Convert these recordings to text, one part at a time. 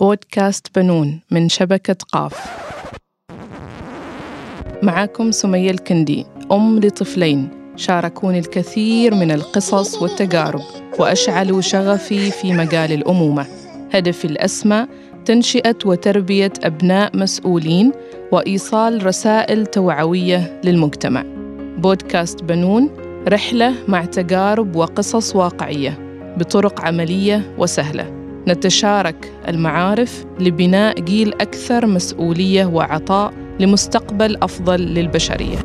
بودكاست بنون من شبكة قاف. معكم سمية الكندي أم لطفلين شاركوني الكثير من القصص والتجارب وأشعلوا شغفي في مجال الأمومة. هدفي الأسمى تنشئة وتربية أبناء مسؤولين وإيصال رسائل توعوية للمجتمع. بودكاست بنون رحلة مع تجارب وقصص واقعية بطرق عملية وسهلة. نتشارك المعارف لبناء جيل أكثر مسؤولية وعطاء لمستقبل أفضل للبشرية.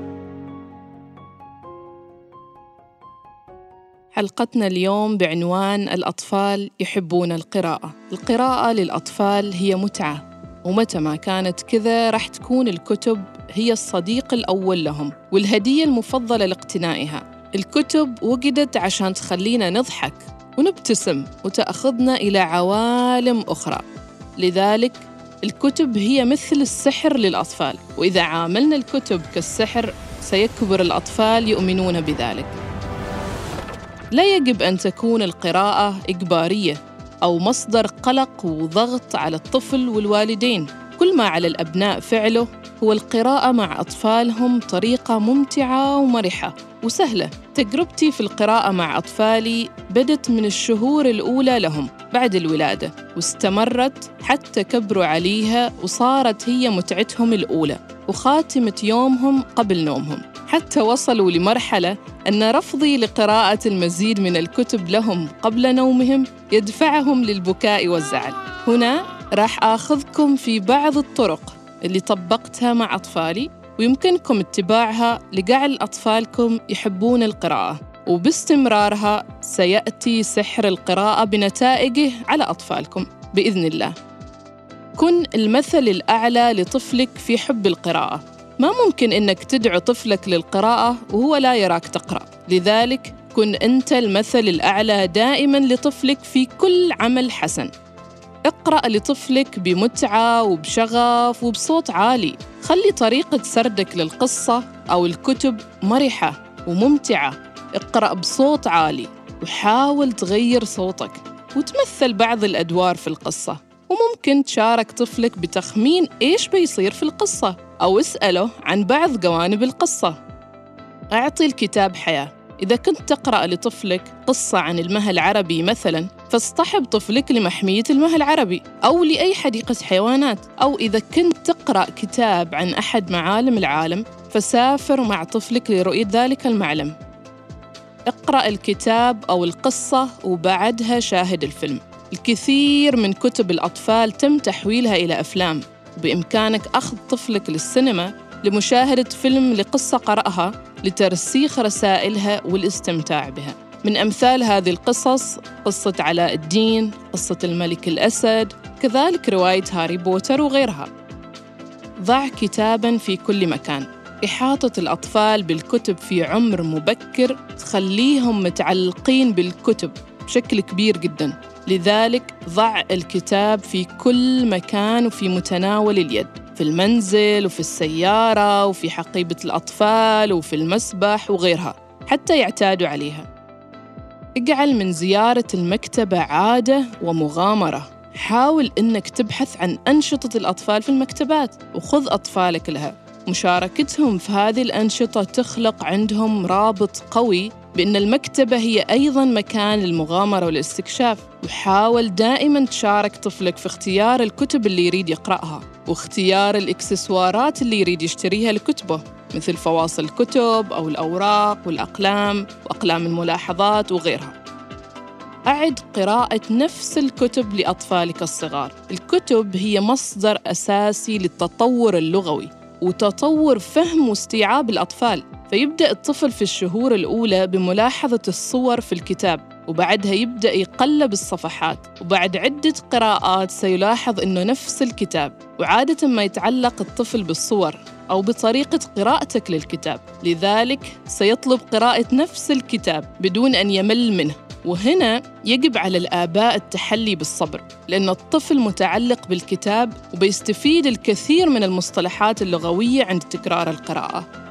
حلقتنا اليوم بعنوان الأطفال يحبون القراءة. القراءة للأطفال هي متعة ومتى ما كانت كذا راح تكون الكتب هي الصديق الأول لهم والهدية المفضلة لاقتنائها. الكتب وجدت عشان تخلينا نضحك ونبتسم وتأخذنا إلى عوالم أخرى. لذلك الكتب هي مثل السحر للأطفال وإذا عاملنا الكتب كالسحر سيكبر الأطفال يؤمنون بذلك. لا يجب أن تكون القراءة إجبارية أو مصدر قلق وضغط على الطفل والوالدين. كل ما على الأبناء فعله هو القراءة مع أطفالهم طريقة ممتعة ومرحة وسهلة. تجربتي في القراءة مع أطفالي بدت من الشهور الأولى لهم بعد الولادة واستمرت حتى كبروا عليها وصارت هي متعتهم الأولى وخاتمة يومهم قبل نومهم. حتى وصلوا لمرحلة أن رفضي لقراءة المزيد من الكتب لهم قبل نومهم يدفعهم للبكاء والزعل. هنا راح آخذكم في بعض الطرق اللي طبقتها مع أطفالي ويمكنكم اتباعها لجعل أطفالكم يحبون القراءة. وباستمرارها سيأتي سحر القراءة بنتائجه على أطفالكم بإذن الله. كن المثل الأعلى لطفلك في حب القراءة. ما ممكن إنك تدعو طفلك للقراءة وهو لا يراك تقرأ. لذلك كن أنت المثل الأعلى دائماً لطفلك في كل عمل حسن. اقرأ لطفلك بمتعة وبشغف وبصوت عالي. خلي طريقة سردك للقصة أو الكتب مرحة وممتعة. اقرأ بصوت عالي وحاول تغير صوتك وتمثل بعض الأدوار في القصة. وممكن تشارك طفلك بتخمين إيش بيصير في القصة أو اسأله عن بعض جوانب القصة. أعطي الكتاب حياة. إذا كنت تقرأ لطفلك قصة عن المها العربي مثلاً فاصطحب طفلك لمحمية المها العربي أو لأي حديقة حيوانات. أو إذا كنت تقرأ كتاب عن أحد معالم العالم فسافر مع طفلك لرؤية ذلك المعلم. اقرأ الكتاب أو القصة وبعدها شاهد الفيلم. الكثير من كتب الأطفال تم تحويلها إلى أفلام. وبإمكانك أخذ طفلك للسينما لمشاهدة فيلم لقصة قرأها لترسيخ رسائلها والاستمتاع بها. من أمثال هذه القصص قصة علاء الدين قصة الملك الأسد كذلك رواية هاري بوتر وغيرها. ضع كتاباً في كل مكان. إحاطة الأطفال بالكتب في عمر مبكر تخليهم متعلقين بالكتب بشكل كبير جدا. لذلك ضع الكتاب في كل مكان وفي متناول اليد في المنزل وفي السيارة وفي حقيبة الأطفال وفي المسبح وغيرها حتى يعتادوا عليها. اجعل من زيارة المكتبة عادة ومغامرة. حاول إنك تبحث عن أنشطة الأطفال في المكتبات وخذ أطفالك لها. مشاركتهم في هذه الأنشطة تخلق عندهم رابط قوي بأن المكتبة هي أيضاً مكان للمغامرة والاستكشاف وحاول دائماً تشارك طفلك في اختيار الكتب اللي يريد يقرأها واختيار الإكسسوارات اللي يريد يشتريها لكتبه مثل فواصل الكتب أو الأوراق والأقلام وأقلام الملاحظات وغيرها. أعد قراءة نفس الكتب لأطفالك الصغار. الكتب هي مصدر أساسي للتطور اللغوي وتطور فهم واستيعاب الأطفال. فيبدأ الطفل في الشهور الأولى بملاحظة الصور في الكتاب وبعدها يبدأ يقلب الصفحات وبعد عدة قراءات سيلاحظ أنه نفس الكتاب وعادة ما يتعلق الطفل بالصور أو بطريقة قراءتك للكتاب. لذلك سيطلب قراءة نفس الكتاب بدون أن يمل منه وهنا يجب على الآباء التحلي بالصبر لأن الطفل متعلق بالكتاب وبيستفيد الكثير من المصطلحات اللغوية عند تكرار القراءة.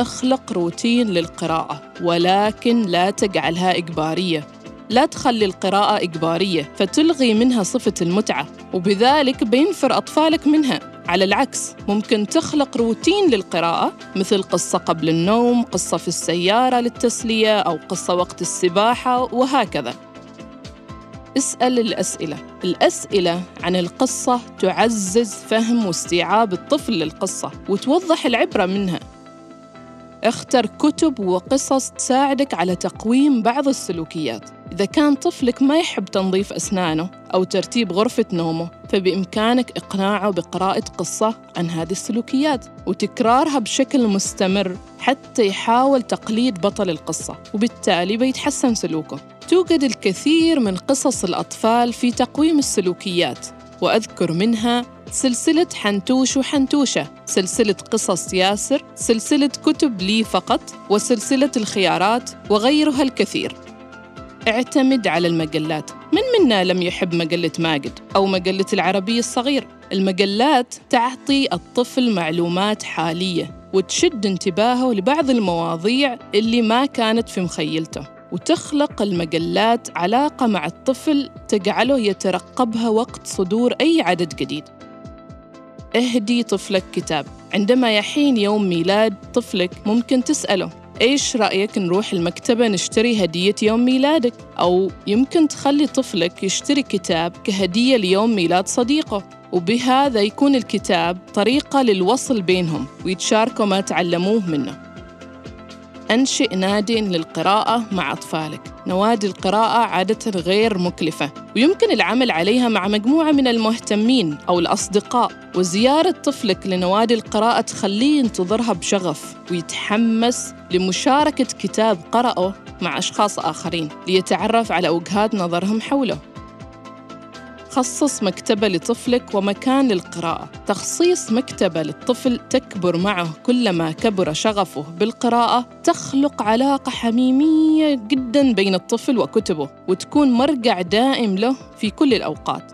أخلق روتين للقراءة ولكن لا تجعلها إجبارية. لا تخلي القراءة إجبارية فتلغي منها صفة المتعة وبذلك بينفر أطفالك منها. على العكس ممكن تخلق روتين للقراءة مثل قصة قبل النوم قصة في السيارة للتسلية أو قصة وقت السباحة وهكذا. اسأل الأسئلة. الأسئلة عن القصة تعزز فهم واستيعاب الطفل للقصة وتوضح العبرة منها. اختر كتب وقصص تساعدك على تقويم بعض السلوكيات. إذا كان طفلك ما يحب تنظيف أسنانه أو ترتيب غرفة نومه فبإمكانك إقناعه بقراءة قصة عن هذه السلوكيات وتكرارها بشكل مستمر حتى يحاول تقليد بطل القصة وبالتالي بيتحسن سلوكه. توجد الكثير من قصص الأطفال في تقويم السلوكيات وأذكر منها سلسلة حنتوش وحنتوشة سلسلة قصص ياسر سلسلة كتب لي فقط وسلسلة الخيارات وغيرها الكثير. اعتمد على المجلات. من منا لم يحب مجلة ماجد أو مجلة العربي الصغير؟ المجلات تعطي الطفل معلومات حالية وتشد انتباهه لبعض المواضيع اللي ما كانت في مخيلته. وتخلق المجلات علاقة مع الطفل تجعله يترقبها وقت صدور أي عدد جديد. اهدي طفلك كتاب عندما يحين يوم ميلاد طفلك ممكن تسأله إيش رأيك نروح المكتبة نشتري هدية يوم ميلادك؟ أو يمكن تخلي طفلك يشتري كتاب كهدية ليوم ميلاد صديقه وبهذا يكون الكتاب طريقة للوصل بينهم ويتشاركوا ما تعلموه منه أنشئ نادي للقراءة مع أطفالك. نوادي القراءة عادة غير مكلفة ويمكن العمل عليها مع مجموعة من المهتمين أو الأصدقاء. وزيارة طفلك لنوادي القراءة تخليه ينتظرها بشغف ويتحمس لمشاركة كتاب قرأه مع أشخاص آخرين ليتعرف على وجهات نظرهم حوله. خصص مكتبة لطفلك ومكان للقراءة. تخصيص مكتبة للطفل تكبر معه كلما كبر شغفه بالقراءة تخلق علاقة حميمية جدا بين الطفل وكتبه وتكون مرجع دائم له في كل الأوقات.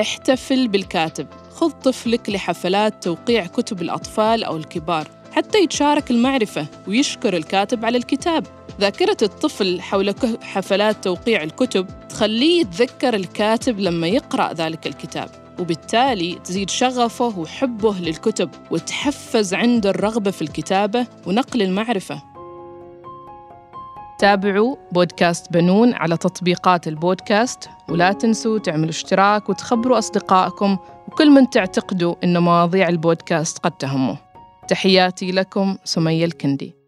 احتفل بالكاتب. خذ طفلك لحفلات توقيع كتب الأطفال أو الكبار. حتى يتشارك المعرفة ويشكر الكاتب على الكتاب. ذاكرة الطفل حول حفلات توقيع الكتب تخليه يتذكر الكاتب لما يقرأ ذلك الكتاب وبالتالي تزيد شغفه وحبه للكتب وتحفز عنده الرغبة في الكتابة ونقل المعرفة. تابعوا بودكاست بنون على تطبيقات البودكاست ولا تنسوا تعملوا اشتراك وتخبروا أصدقائكم وكل من تعتقدوا أن مواضيع البودكاست قد تهمه. تحياتي لكم سمية الكندي.